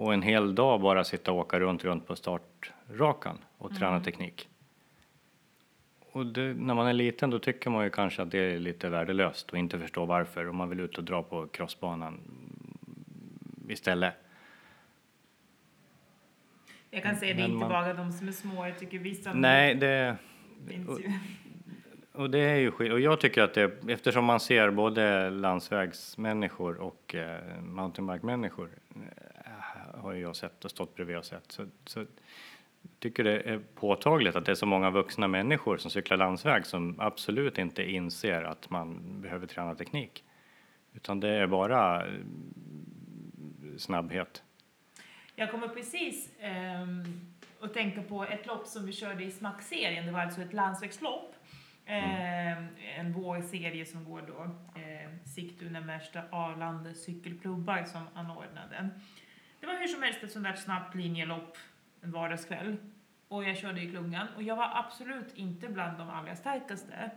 Speaker 2: och en hel dag bara sitta och åka runt, runt på startrakan och träna teknik. Och det, när man är liten då tycker man ju kanske att det är lite värdelöst och inte förstår varför och man vill ut och dra på crossbanan mm, istället.
Speaker 3: jag kan säga det är inte
Speaker 2: man-
Speaker 3: bara de som är små, jag tycker vissa
Speaker 2: Nej, det...
Speaker 3: ju.
Speaker 2: Och det är ju skit. Och jag tycker att det, eftersom man ser både landsvägsmänniskor och eh, mountainbike-människor har jag sett och stått bredvid och sett. Så, så tycker det är påtagligt att det är så många vuxna människor som cyklar landsväg som absolut inte inser att man behöver träna teknik. Utan det är bara eh, snabbhet.
Speaker 3: Jag kommer precis ehm, att tänka på ett lopp som vi körde i Smack-serien. Det var alltså ett landsvägslopp. Ehm, en vårserie som går då eh, Sigtuna, Märsta, Arlanda cykelklubbar som anordnade den. Det var hur som helst ett sånt där snabbt linjelopp en vardagskväll. Och jag körde i klungan och jag var absolut inte bland de allra starkaste.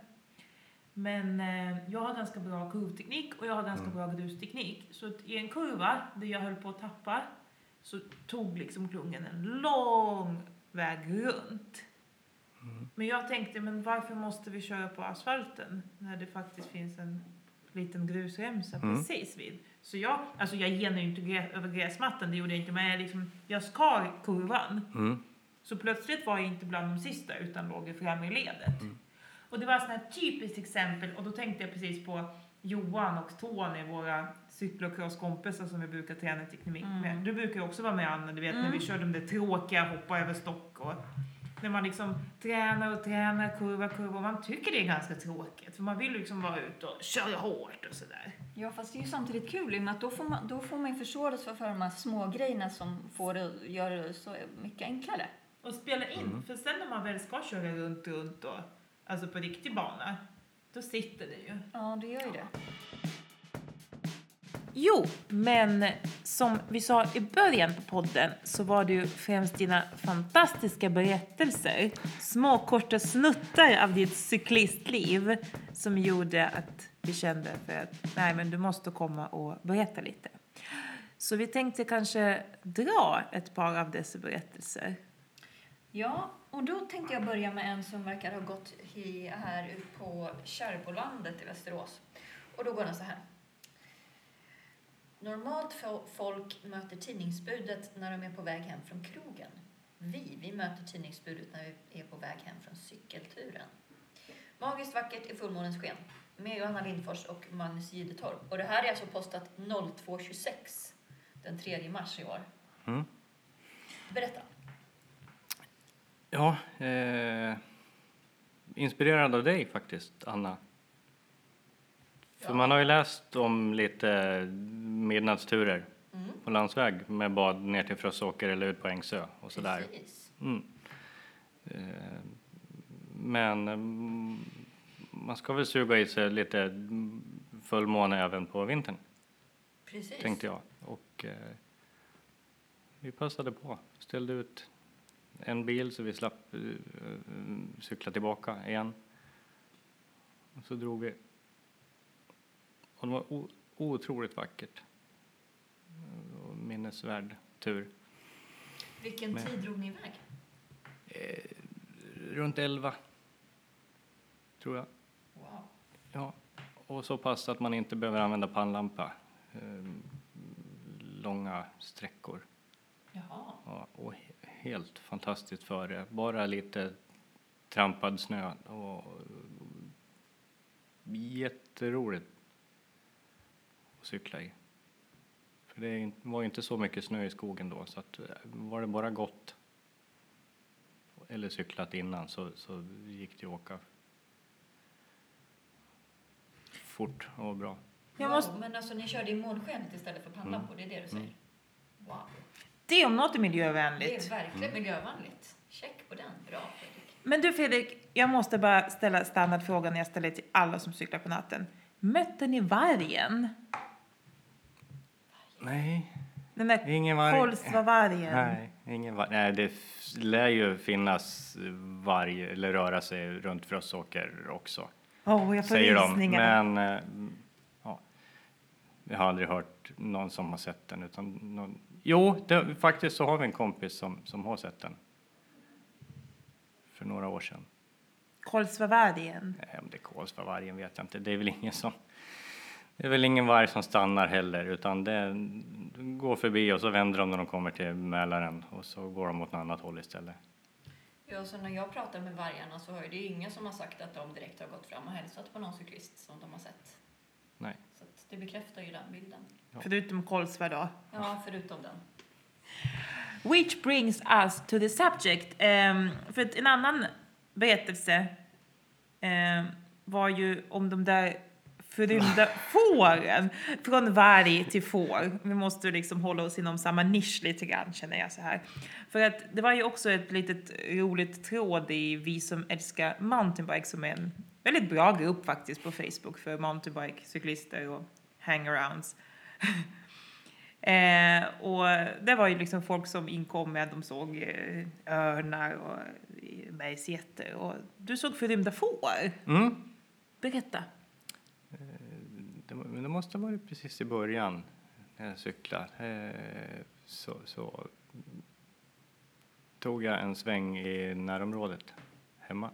Speaker 3: Men eh, jag har ganska bra kurvteknik och jag har ganska bra grusteknik. Så i en kurva där jag höll på att tappa så tog liksom klungan en lång väg runt. Men jag tänkte, men varför måste vi köra på asfalten när det faktiskt finns en liten grusremsa
Speaker 2: Mm.
Speaker 3: precis vid? Så jag, alltså jag genar ju inte grä, över gräsmattan, det gjorde jag inte, men jag, liksom, jag skar kurvan.
Speaker 2: Mm.
Speaker 3: Så plötsligt var jag inte bland de sista utan låg i främre ledet.
Speaker 2: Mm.
Speaker 3: Och det var ett här typiskt exempel och då tänkte jag precis på Johan och Tony, våra cyklocrosskompisar som vi brukar träna teknik
Speaker 1: Mm.
Speaker 3: med. Du brukar ju också vara med Anna, du vet när vi
Speaker 1: Mm.
Speaker 3: kör de där tråkiga hoppa över stock och när man liksom tränar och tränar, kurva, kurva och man tycker det är ganska tråkigt för man vill liksom vara ute och köra hårt och sådär.
Speaker 1: Ja, fast det är ju samtidigt kul i och med att då får man, då får man ju förståelse för de här små grejerna som får det, gör det så mycket enklare.
Speaker 3: Och spela in,
Speaker 2: Mm.
Speaker 3: för sen när man väl ska köra runt, runt och alltså på riktig bana Då sitter det ju.
Speaker 1: Ja, det gör ju det.
Speaker 3: Jo, men som vi sa i början på podden så var det ju främst dina fantastiska berättelser, små korta snuttar av ditt cyklistliv som gjorde att vi kände för att nej, men du måste komma och berätta lite. Så vi tänkte kanske dra ett par av dessa berättelser.
Speaker 1: Ja, och då tänkte jag börja med en som verkar ha gått här ut på Kärrbolandet i Västerås. Och då går den så här. Normalt fo- folk möter tidningsbudet när de är på väg hem från krogen. Vi, vi möter tidningsbudet när vi är på väg hem från cykelturen. Magiskt vackert i fullmånens sken med Johanna Lindfors och Magnus Gidetorp. Och det här är alltså postat 02.26 den 3 mars i år.
Speaker 2: Mm.
Speaker 1: Berätta.
Speaker 2: Ja, eh, inspirerad av dig faktiskt, Anna. För
Speaker 1: Ja.
Speaker 2: man har ju läst om lite midnattsturer
Speaker 1: Mm.
Speaker 2: på landsväg med bad ner till Frösåker eller ut på Ängsö och sådär. Mm. Eh, men mm, man ska väl suga i sig lite fullmåne även på vintern,
Speaker 1: Precis.
Speaker 2: tänkte jag. Och eh, vi passade på, ställde ut en bil så vi slapp eh, cykla tillbaka igen. Och så drog vi. Och det var otroligt vackert. Minnesvärd tur.
Speaker 1: Vilken
Speaker 2: Men-
Speaker 1: tid drog ni iväg?
Speaker 2: Eh, runt 11, tror jag.
Speaker 1: Wow.
Speaker 2: Ja. Och så pass att man inte behöver använda pannlampa eh, långa sträckor.
Speaker 1: Jaha.
Speaker 2: Ja, och he- helt fantastiskt före. Bara lite trampad snö och jätteroligt att cykla i. För det var ju inte så mycket snö i skogen då så att eh, var det bara gått eller cyklat innan så, så gick det att åka fort och bra.
Speaker 3: Jag
Speaker 1: wow.
Speaker 3: måste-
Speaker 1: Men alltså ni körde i månskenet istället för pannlampor, det är det du säger? Wow.
Speaker 3: Det om något är
Speaker 1: Det
Speaker 3: miljövänligt.
Speaker 1: är verkligen miljövänligt. Check på den. Bra Fredrik.
Speaker 3: Men du Fredrik, jag måste bara ställa standardfrågan jag ställer till alla som cyklar på natten. Mötte ni vargen?
Speaker 2: Nej,
Speaker 3: Den där
Speaker 2: ingen varg.
Speaker 3: Kolsvavargen?
Speaker 2: Nej, ingen varg. Nej, det lär ju finnas varg eller röra sig runt Frösåker också,
Speaker 3: Åh, jag får
Speaker 2: säger de.
Speaker 3: rysningar.
Speaker 2: Men eh, ja, jag har aldrig hört någon som har sett den. Utan någon... Jo, det, faktiskt så har vi en kompis som, som har sett den. För några år sedan.
Speaker 3: Kolsvavargen?
Speaker 2: Nej, om det är Kolsvavargen vet jag inte. Det är väl ingen som... Det är väl ingen varg som stannar heller, utan det de går förbi och så vänder de när de kommer till Mälaren och så går de åt något annat håll istället.
Speaker 1: Ja, så när jag pratar med vargarna så är det ju ingen som har sagt att de direkt har gått fram och hälsat på någon cyklist som de har sett.
Speaker 2: Nej.
Speaker 1: Så att det bekräftar ju den bilden.
Speaker 2: Ja.
Speaker 3: Förutom Kolsva då.
Speaker 1: Ja, förutom den.
Speaker 3: Which brings us to the subject. Ehm, för att en annan berättelse ehm, var ju om de där förrymda fåren. Från varg till får. Vi måste liksom hålla oss inom samma nisch lite grann känner jag så här. För att det var ju också ett litet roligt tråd i Vi som älskar mountainbike som är en väldigt bra grupp faktiskt på Facebook för mountainbike-cyklister och hangarounds. Eh, och det var ju liksom folk som inkom med, de såg eh, örnar och eh, bergsgetter och du såg förrymda får.
Speaker 2: Mm.
Speaker 3: Berätta.
Speaker 2: Det, det måste ha varit precis i början när jag cyklade. Eh, så, så tog jag en sväng i närområdet hemma.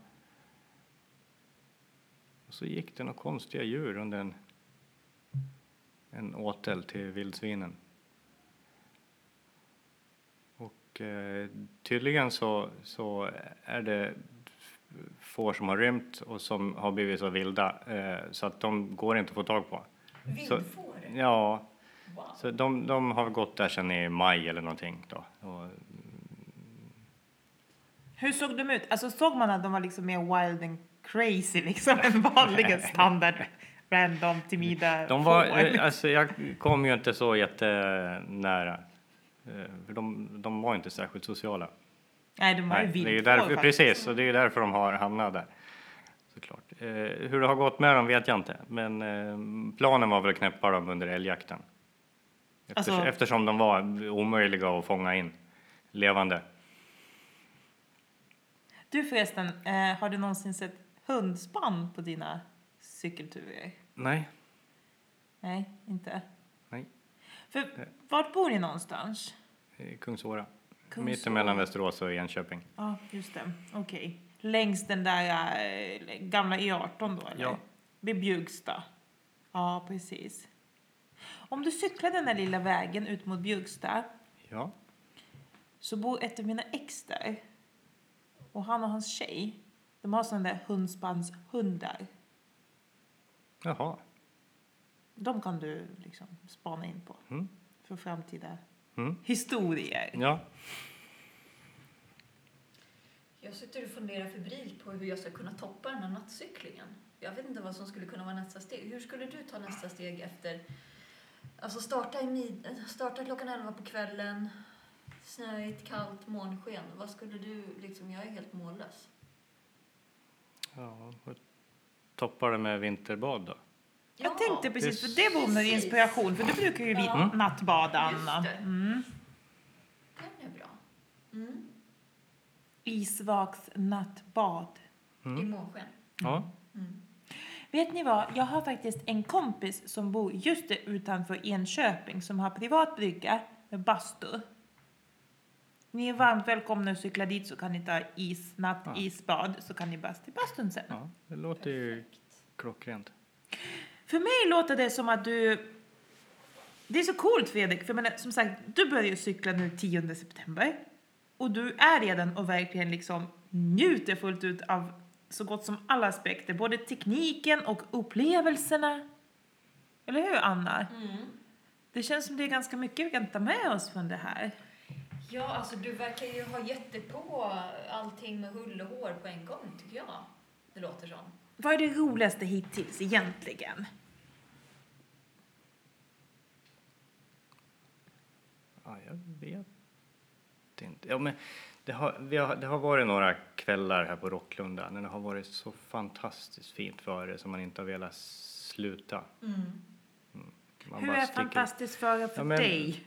Speaker 2: Och så gick det några konstiga djur under en, en åtel till vildsvinen. Och eh, tydligen så, så är det får som har rymt och som har blivit så vilda eh, så att de går inte att få tag på. Så-
Speaker 1: Vildfår?
Speaker 2: Ja,
Speaker 1: Wow.
Speaker 2: så de, de har gått där sedan i maj eller någonting då. Och,
Speaker 3: Hur såg de ut? Alltså såg man att de var liksom mer wild and crazy liksom än vanliga standard random timida
Speaker 2: de var,
Speaker 3: får?
Speaker 2: eh, alltså jag kom ju inte så jättenära. Eh, för de, de var inte särskilt sociala.
Speaker 3: Nej, de var ju
Speaker 2: Nej, det är ju därför,
Speaker 3: faktiskt.
Speaker 2: precis, och det är därför de har hamnat där. såklart. Eh, hur det har gått med dem vet jag inte, men eh, planen var väl att knäppa dem under älgjakten. Eftersom,
Speaker 3: Alltså-
Speaker 2: eftersom de var omöjliga att fånga in levande.
Speaker 3: Du förresten, eh, har du någonsin sett hundspann på dina cykelturer?
Speaker 2: Nej,
Speaker 3: Nej, inte?
Speaker 2: nej,
Speaker 3: För vart bor ni någonstans?
Speaker 2: Kungsåra.
Speaker 3: Kungsåra.
Speaker 2: Mittemellan Västerås och Enköping.
Speaker 3: Ja, just det. Okej. Längs den där eh, gamla E18 då, eller?
Speaker 2: Ja.
Speaker 3: Vid Bjugsta? Ja, precis. Om du cyklar den där lilla vägen ut mot Bjugsta
Speaker 2: Ja,
Speaker 3: så bor ett av mina ex där. Och han och hans tjej, de har sådana där hundspannshundar.
Speaker 2: jaha.
Speaker 3: De kan du liksom spana in på
Speaker 2: Mm.
Speaker 3: för framtida
Speaker 2: Mm.
Speaker 3: historier.
Speaker 2: Ja,
Speaker 1: Jag sitter och funderar febrilt på hur jag ska kunna toppa den här nattcyklingen. Jag vet inte vad som skulle kunna vara nästa steg. Hur skulle du ta nästa steg efter... Alltså starta, i mid... starta klockan 11 på kvällen, snöigt, kallt, månsken. Vad skulle du liksom... Jag är helt mållös.
Speaker 2: ja. och Toppar det med vinterbad då?
Speaker 3: Jag tänkte precis, för det vore
Speaker 1: precis.
Speaker 3: inspiration, för du brukar ju
Speaker 1: Ja.
Speaker 3: mm. nattbada, Anna.
Speaker 1: Just det.
Speaker 3: Mm.
Speaker 1: Den är bra. Mm.
Speaker 3: Isvaks nattbad.
Speaker 1: I
Speaker 2: Mm.
Speaker 1: månsken.
Speaker 2: Ja,
Speaker 1: Mm.
Speaker 3: Vet ni vad? Jag har faktiskt en kompis som bor just där utanför Enköping som har privat brygga med bastu. Ni är varmt välkomna att cykla dit så kan ni ta is, natt,
Speaker 2: Ja.
Speaker 3: isbad så kan ni basta i bastun sen.
Speaker 2: ja det låter ju klockrent.
Speaker 3: För mig låter det som att du... Det är så coolt Fredrik, för menar, som sagt, du börjar ju cykla nu 10 september. Och du är redan och verkligen liksom njuter fullt ut av så gott som alla aspekter, både tekniken och upplevelserna. Eller hur Anna?
Speaker 1: Mm.
Speaker 3: Det känns som det är ganska mycket vi kan ta med oss från det här.
Speaker 1: Ja, alltså du verkar ju ha gett dig på allting med hull och hår på en gång, tycker jag. Det låter som.
Speaker 3: Vad är det roligaste hittills egentligen?
Speaker 2: Ja, jag vet inte. Ja, men det, har, vi har, det har varit några kvällar här på Rocklunda när det har varit så fantastiskt fint före som man inte har velat sluta.
Speaker 1: Mm.
Speaker 2: Man
Speaker 3: Hur är
Speaker 2: sticker-
Speaker 3: fantastiskt för, för
Speaker 2: Ja, men-
Speaker 3: dig?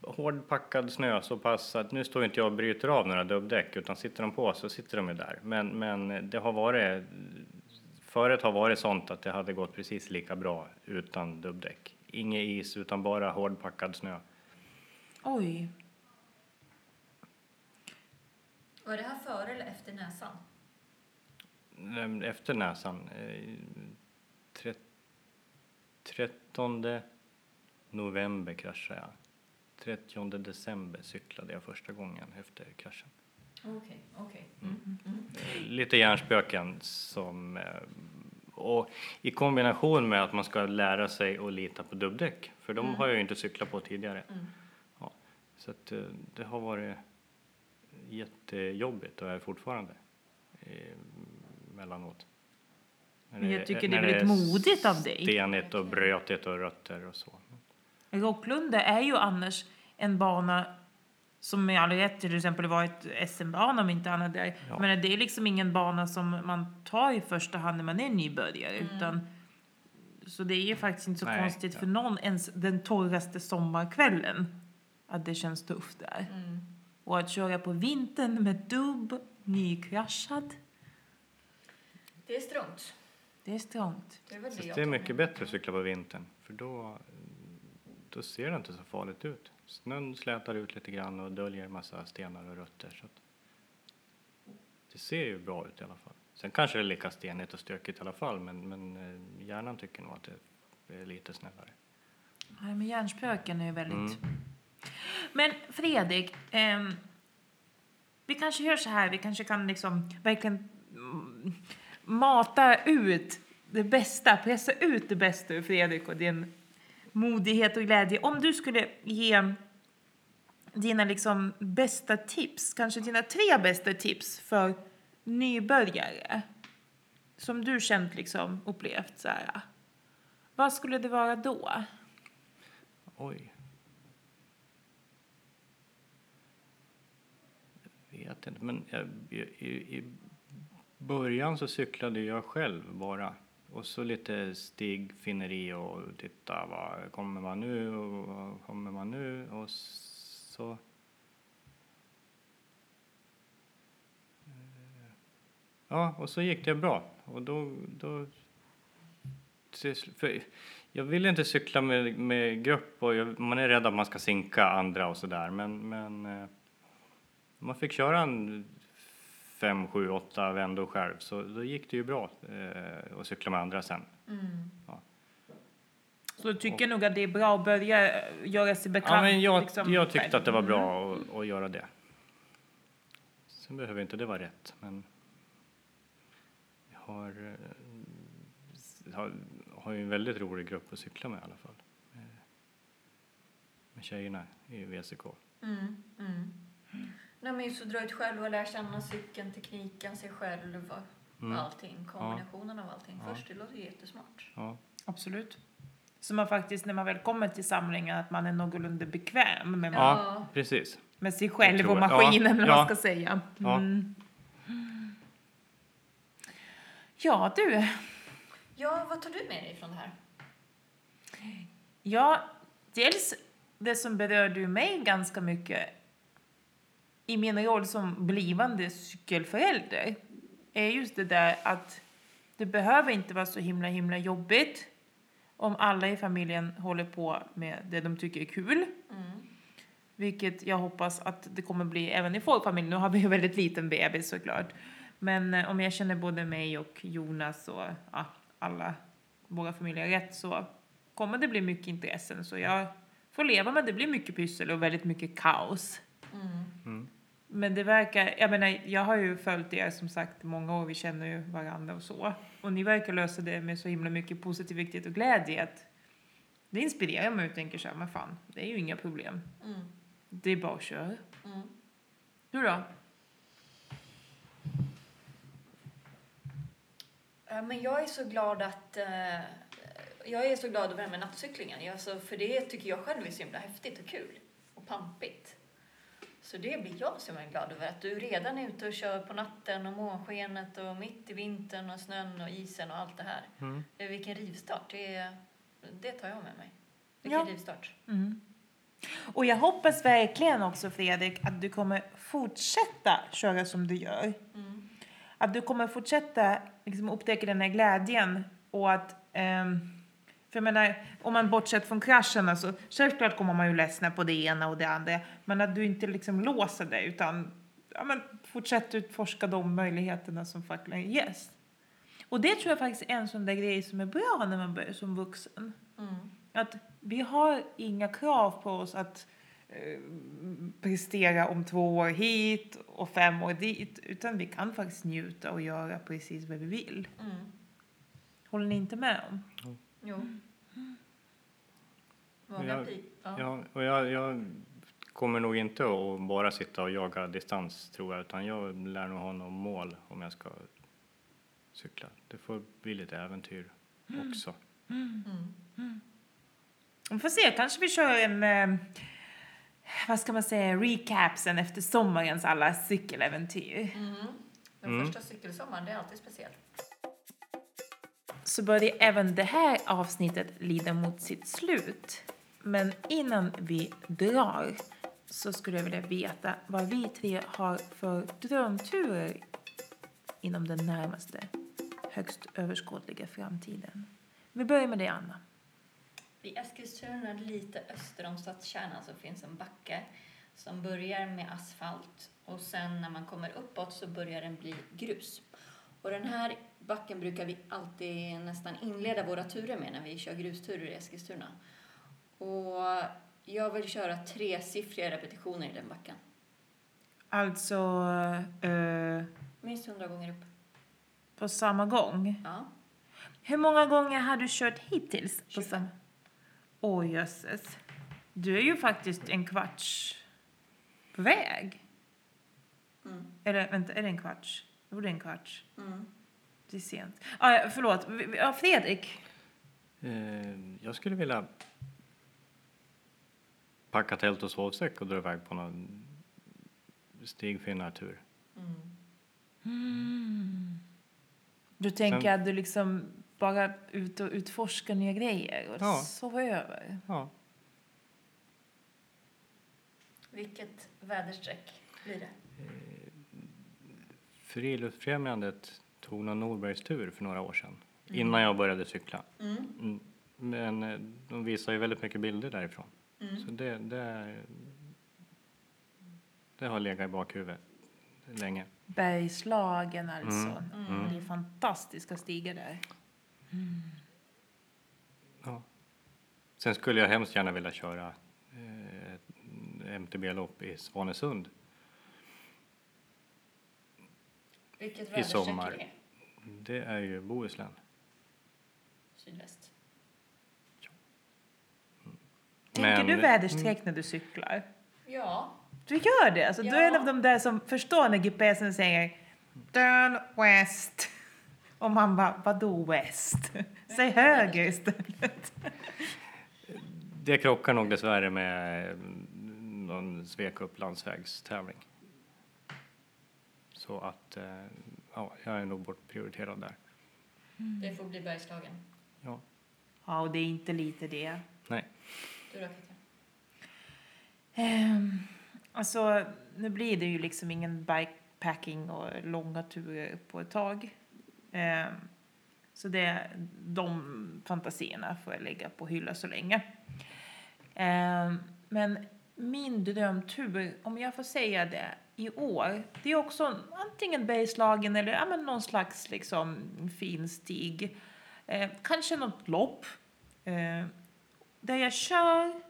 Speaker 2: Hårdpackad snö så pass att nu står inte jag och bryter av några dubbdäck utan sitter de på så sitter de ju där. Men, men det har varit, förut har varit sånt att det hade gått precis lika bra utan dubbdäck. Inget is utan bara hårdpackad snö.
Speaker 3: Oj.
Speaker 1: Var det här före eller efter näsan?
Speaker 2: Efter näsan, eh, tre, 13 november kraschade jag. 30 december cyklade jag första gången efter kraschen.
Speaker 1: Okej, okej. Mm. Mm.
Speaker 2: Lite hjärnspöken som... eh, Och i kombination med att man ska lära sig att lita på dubbdäck, för de har jag ju inte cyklat på tidigare.
Speaker 1: Mm.
Speaker 2: Så att eh, det har varit jättejobbigt och är fortfarande eh, mellanåt. När
Speaker 3: Men jag tycker det är väldigt modigt av dig.
Speaker 2: Stenigt och brötigt och rötter och så.
Speaker 3: Rocklunda är ju annars en bana som med all rätt till exempel var ett SM-bana om inte annat där.
Speaker 2: Ja.
Speaker 3: Men det är liksom ingen bana som man tar i första hand när man är nybörjare. Utan, så det är ju faktiskt inte så
Speaker 2: Nej,
Speaker 3: konstigt
Speaker 2: ja.
Speaker 3: för någon ens den torraste sommarkvällen att det känns tufft där.
Speaker 1: Mm.
Speaker 3: Och att köra på vintern med dubb, nykraschad,
Speaker 1: Det är strångt.
Speaker 3: det är strångt.
Speaker 1: Det är väl det
Speaker 2: det är mycket bättre att cykla på vintern för då, då ser det inte så farligt ut. Snön slätar ut lite grann och döljer en massa stenar och rötter. Så att det ser ju bra ut i alla fall. Sen kanske det är lika stenigt och stökigt i alla fall men, men eh, hjärnan tycker nog att det är lite snällare.
Speaker 3: Nej, men hjärnspöken är ju väldigt...
Speaker 2: Mm.
Speaker 3: Men Fredrik, eh, vi kanske gör så här, vi kanske kan liksom verkligen mata ut det bästa, pressa ut det bästa ur Fredrik och din modighet och glädje. Om du skulle ge dina liksom bästa tips, kanske dina tre bästa tips för nybörjare som du känt liksom upplevt så här. Vad skulle det vara då?
Speaker 2: Oj. Vet inte, men jag, i, i, början så cyklade jag själv bara. Och så lite stigfinneri och titta vad kommer man nu och vad kommer man nu och så. Eh, ja, och så gick det bra. Och då, då för jag vill inte cykla med, med grupp och jag, man är rädd att man ska sinka andra och sådär. Men, men eh, man fick köra en fem, sju, åtta vändor själv så då gick det ju bra eh, att cykla med andra sen.
Speaker 3: Så du tycker nog att det är bra att börja göra sig bekant?
Speaker 2: Ja, men jag,
Speaker 3: liksom,
Speaker 2: jag tyckte
Speaker 3: själv?
Speaker 2: att det var bra att, att göra det. Sen behöver inte det vara rätt, men jag har, eh, har, har ju en väldigt rolig grupp att cykla med i alla fall. Med, med tjejerna i VCK.
Speaker 1: Mm, mm. Nej, men just att dra ut själv och lära känna cykeln, tekniken, sig själv och
Speaker 2: Mm.
Speaker 1: allting. Kombinationen av allting
Speaker 2: Ja.
Speaker 1: först. Det låter ju jättesmart.
Speaker 2: Ja,
Speaker 3: Absolut. Så man faktiskt, när man väl kommer till samlingen, att man är någorlunda bekväm med,
Speaker 2: ja. precis.
Speaker 3: med sig själv och maskinen,
Speaker 2: Ja,
Speaker 3: eller vad
Speaker 2: ja.
Speaker 3: man ska säga.
Speaker 2: Ja.
Speaker 3: Mm. Ja, du.
Speaker 1: Ja, vad tar du med dig från det här?
Speaker 3: Ja, dels det som berörde ju mig ganska mycket i min roll som blivande cykelförälder är just det där att det behöver inte vara så himla himla jobbigt om alla i familjen håller på med det de tycker är kul.
Speaker 1: Mm.
Speaker 3: Vilket jag hoppas att det kommer bli även i vår familj. Nu har vi ju väldigt liten bebis såklart. Men eh, om jag känner både mig och Jonas och ja, alla våra familjer rätt så kommer det bli mycket intressen. Så jag får leva med det blir mycket pyssel och väldigt mycket kaos.
Speaker 1: Mm.
Speaker 2: Mm.
Speaker 3: Men det verkar, jag menar, jag har ju följt er som sagt många år, vi känner ju varandra och så. Och ni verkar lösa det med så himla mycket positivitet och glädje att det inspirerar mig och tänker så här, men fan, det är ju inga problem.
Speaker 1: Mm.
Speaker 3: Det är bara att köra.
Speaker 1: Mm.
Speaker 3: Du då?
Speaker 1: Ja, Men jag är så glad att... eh, jag är så glad över det här med nattcyklingen. Alltså, för det tycker jag själv är så himla häftigt och kul. Och pampigt. Så det blir jag så himla glad över. Att du redan är ute och kör på natten och månskenet och mitt i vintern och snön och isen och allt det här.
Speaker 2: Mm.
Speaker 1: Vilken rivstart. Det, det tar jag med mig. Vilken
Speaker 3: Ja.
Speaker 1: rivstart.
Speaker 3: Mm. Och jag hoppas verkligen också Fredrik att du kommer fortsätta köra som du gör.
Speaker 1: Mm.
Speaker 3: Att du kommer fortsätta liksom, upptäcka den här glädjen och att ehm, för jag menar, om man bortsett från kraschen, alltså, självklart kommer man ju ledsna på det ena och det andra, men att du inte liksom låser dig utan ja, men, fortsätt utforska de möjligheterna som faktiskt ges. Och det tror jag faktiskt är en sån där grej som är bra när man börjar som vuxen.
Speaker 1: Mm.
Speaker 3: Att vi har inga krav på oss att eh, prestera om två år hit och fem år dit, utan vi kan faktiskt njuta och göra precis vad vi vill.
Speaker 1: Mm.
Speaker 3: Håller ni inte med om?
Speaker 1: Jo.
Speaker 2: Jag-
Speaker 1: ja.
Speaker 2: Ja, och jag, jag kommer nog inte att bara sitta och jaga distans tror jag, utan jag lär nog ha något mål om jag ska cykla. Det får bli lite äventyr också.
Speaker 1: Mm.
Speaker 3: Vi får se, kanske vi kör en, eh, vad ska man säga, recap sen efter sommarens alla cykeläventyr.
Speaker 1: Mm. Den
Speaker 2: Mm.
Speaker 1: första cykelsommaren, det är alltid speciellt.
Speaker 3: så börjar även det här avsnittet lida mot sitt slut. Men innan vi drar så skulle jag vilja veta vad vi tre har för drömturer inom den närmaste högst överskådliga framtiden. Vi börjar med dig, Anna.
Speaker 1: I Eskilstuna, lite öster om stadskärnan, så finns en backe som börjar med asfalt och sen när man kommer uppåt så börjar den bli grus. Och den här backen brukar vi alltid nästan inleda våra turer med när vi kör grusturer i Eskilstuna. Och jag vill köra tresiffriga repetitioner i den backen.
Speaker 3: Alltså eh,
Speaker 1: Minst hundra gånger upp.
Speaker 3: på samma gång.
Speaker 1: Ja.
Speaker 3: Hur många gånger har du kört hittills? På
Speaker 1: 25.
Speaker 3: samma? Åh jösses. Du är ju faktiskt en kvarts på väg.
Speaker 1: Mm.
Speaker 3: Eller vänta, är det en kvarts? Jo, det är en kvarts.
Speaker 1: Mm.
Speaker 3: Det är sent. Ah, förlåt. Ja, Fredrik.
Speaker 2: Eh, jag skulle vilja packa tält och sovsäck och dra iväg på någon stigfinnartur.
Speaker 1: Mm.
Speaker 3: Mm. Du tänker
Speaker 2: Sen-
Speaker 3: att du liksom bara ut och utforskar nya grejer och
Speaker 2: Ja.
Speaker 3: sova över?
Speaker 2: Ja.
Speaker 1: Vilket väderstreck blir det?
Speaker 2: Friluftsfrämjandet tog någon Norbergstur för några år sedan. Innan jag började cykla.
Speaker 1: Mm.
Speaker 2: Mm. Men eh, de visar ju väldigt mycket bilder därifrån.
Speaker 1: Mm.
Speaker 2: Så det, det, det har legat i bakhuvudet länge.
Speaker 3: Bergslagen alltså.
Speaker 2: Mm. Mm.
Speaker 3: Det är fantastiska stigar där.
Speaker 2: Ja. Sen skulle jag hemskt gärna vilja köra eh, ett MTB-lopp i Svanesund
Speaker 1: Vilket
Speaker 2: i
Speaker 1: väderstreck
Speaker 2: sommar.
Speaker 1: är det?
Speaker 2: Det är ju Bohuslän.
Speaker 1: Sydväst.
Speaker 3: Tänker
Speaker 2: Men-
Speaker 3: du väderstreck när du cyklar?
Speaker 1: Ja.
Speaker 3: Du gör det? Alltså, Du är en
Speaker 1: Ja.
Speaker 3: av de där som förstår när GPSen säger Turn west. Och man bara, vadå west? Säg höger istället.
Speaker 2: Det krockar nog dessvärre med eh, någon Svek upp landsvägstävling. Så att eh, ja, jag är nog bortprioriterad där.
Speaker 1: Det får bli Bergslagen.
Speaker 2: Ja,
Speaker 3: Ja, och det är inte lite det.
Speaker 1: Du då Katja?
Speaker 3: Um, alltså, nu blir det ju liksom ingen bikepacking och långa turer på ett tag. Um, så det, de fantasierna får jag lägga på hylla så länge. Um, men min drömtur, om jag får säga det, i år, det är också antingen Bergslagen eller ja, men någon slags liksom, fin stig. Eh, kanske något lopp. Eh, där jag kör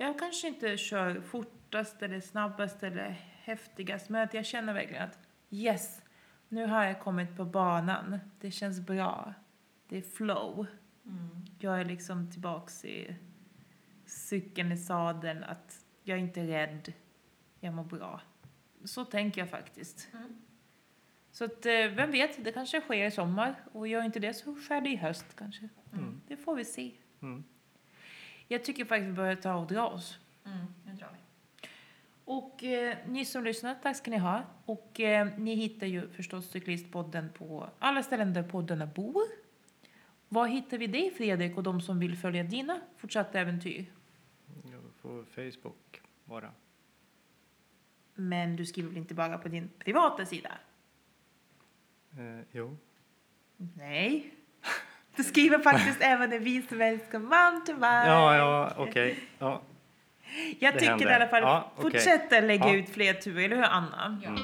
Speaker 3: jag kanske inte kör fortast eller snabbast eller häftigast, men att jag känner verkligen att yes, nu har jag kommit på banan. Det känns bra. Det är flow. Jag är liksom tillbaks i cykeln i sadeln, att jag är inte rädd. Jag mår bra. Så tänker jag faktiskt.
Speaker 1: Mm.
Speaker 3: Så att, eh, vem vet, det kanske sker i sommar. Och gör inte det så sker det i höst kanske.
Speaker 2: Mm.
Speaker 3: Det får vi se. Jag tycker faktiskt vi börjar ta och dra oss.
Speaker 1: Mm, nu drar vi.
Speaker 3: Och eh, ni som lyssnar, tack ska ni ha. Och eh, ni hittar ju förstås Cyklistpodden på alla ställen där poddarna bor. Var hittar vi dig Fredrik och de som vill följa dina fortsatta äventyr?
Speaker 2: Jag får Facebook bara.
Speaker 3: Men du skriver väl inte bara på din privata sida?
Speaker 2: Eh, jo.
Speaker 3: Nej. Du skriver faktiskt även en vi som älskar mountainbike.
Speaker 2: Ja, ja, okej. Ja.
Speaker 3: Jag
Speaker 2: det
Speaker 3: tycker
Speaker 2: händer.
Speaker 3: i alla fall,
Speaker 2: Ja, okej.
Speaker 3: fortsätta lägga
Speaker 2: Ja.
Speaker 3: ut fler turer, eller hur Anna?
Speaker 1: Ja.
Speaker 2: Mm.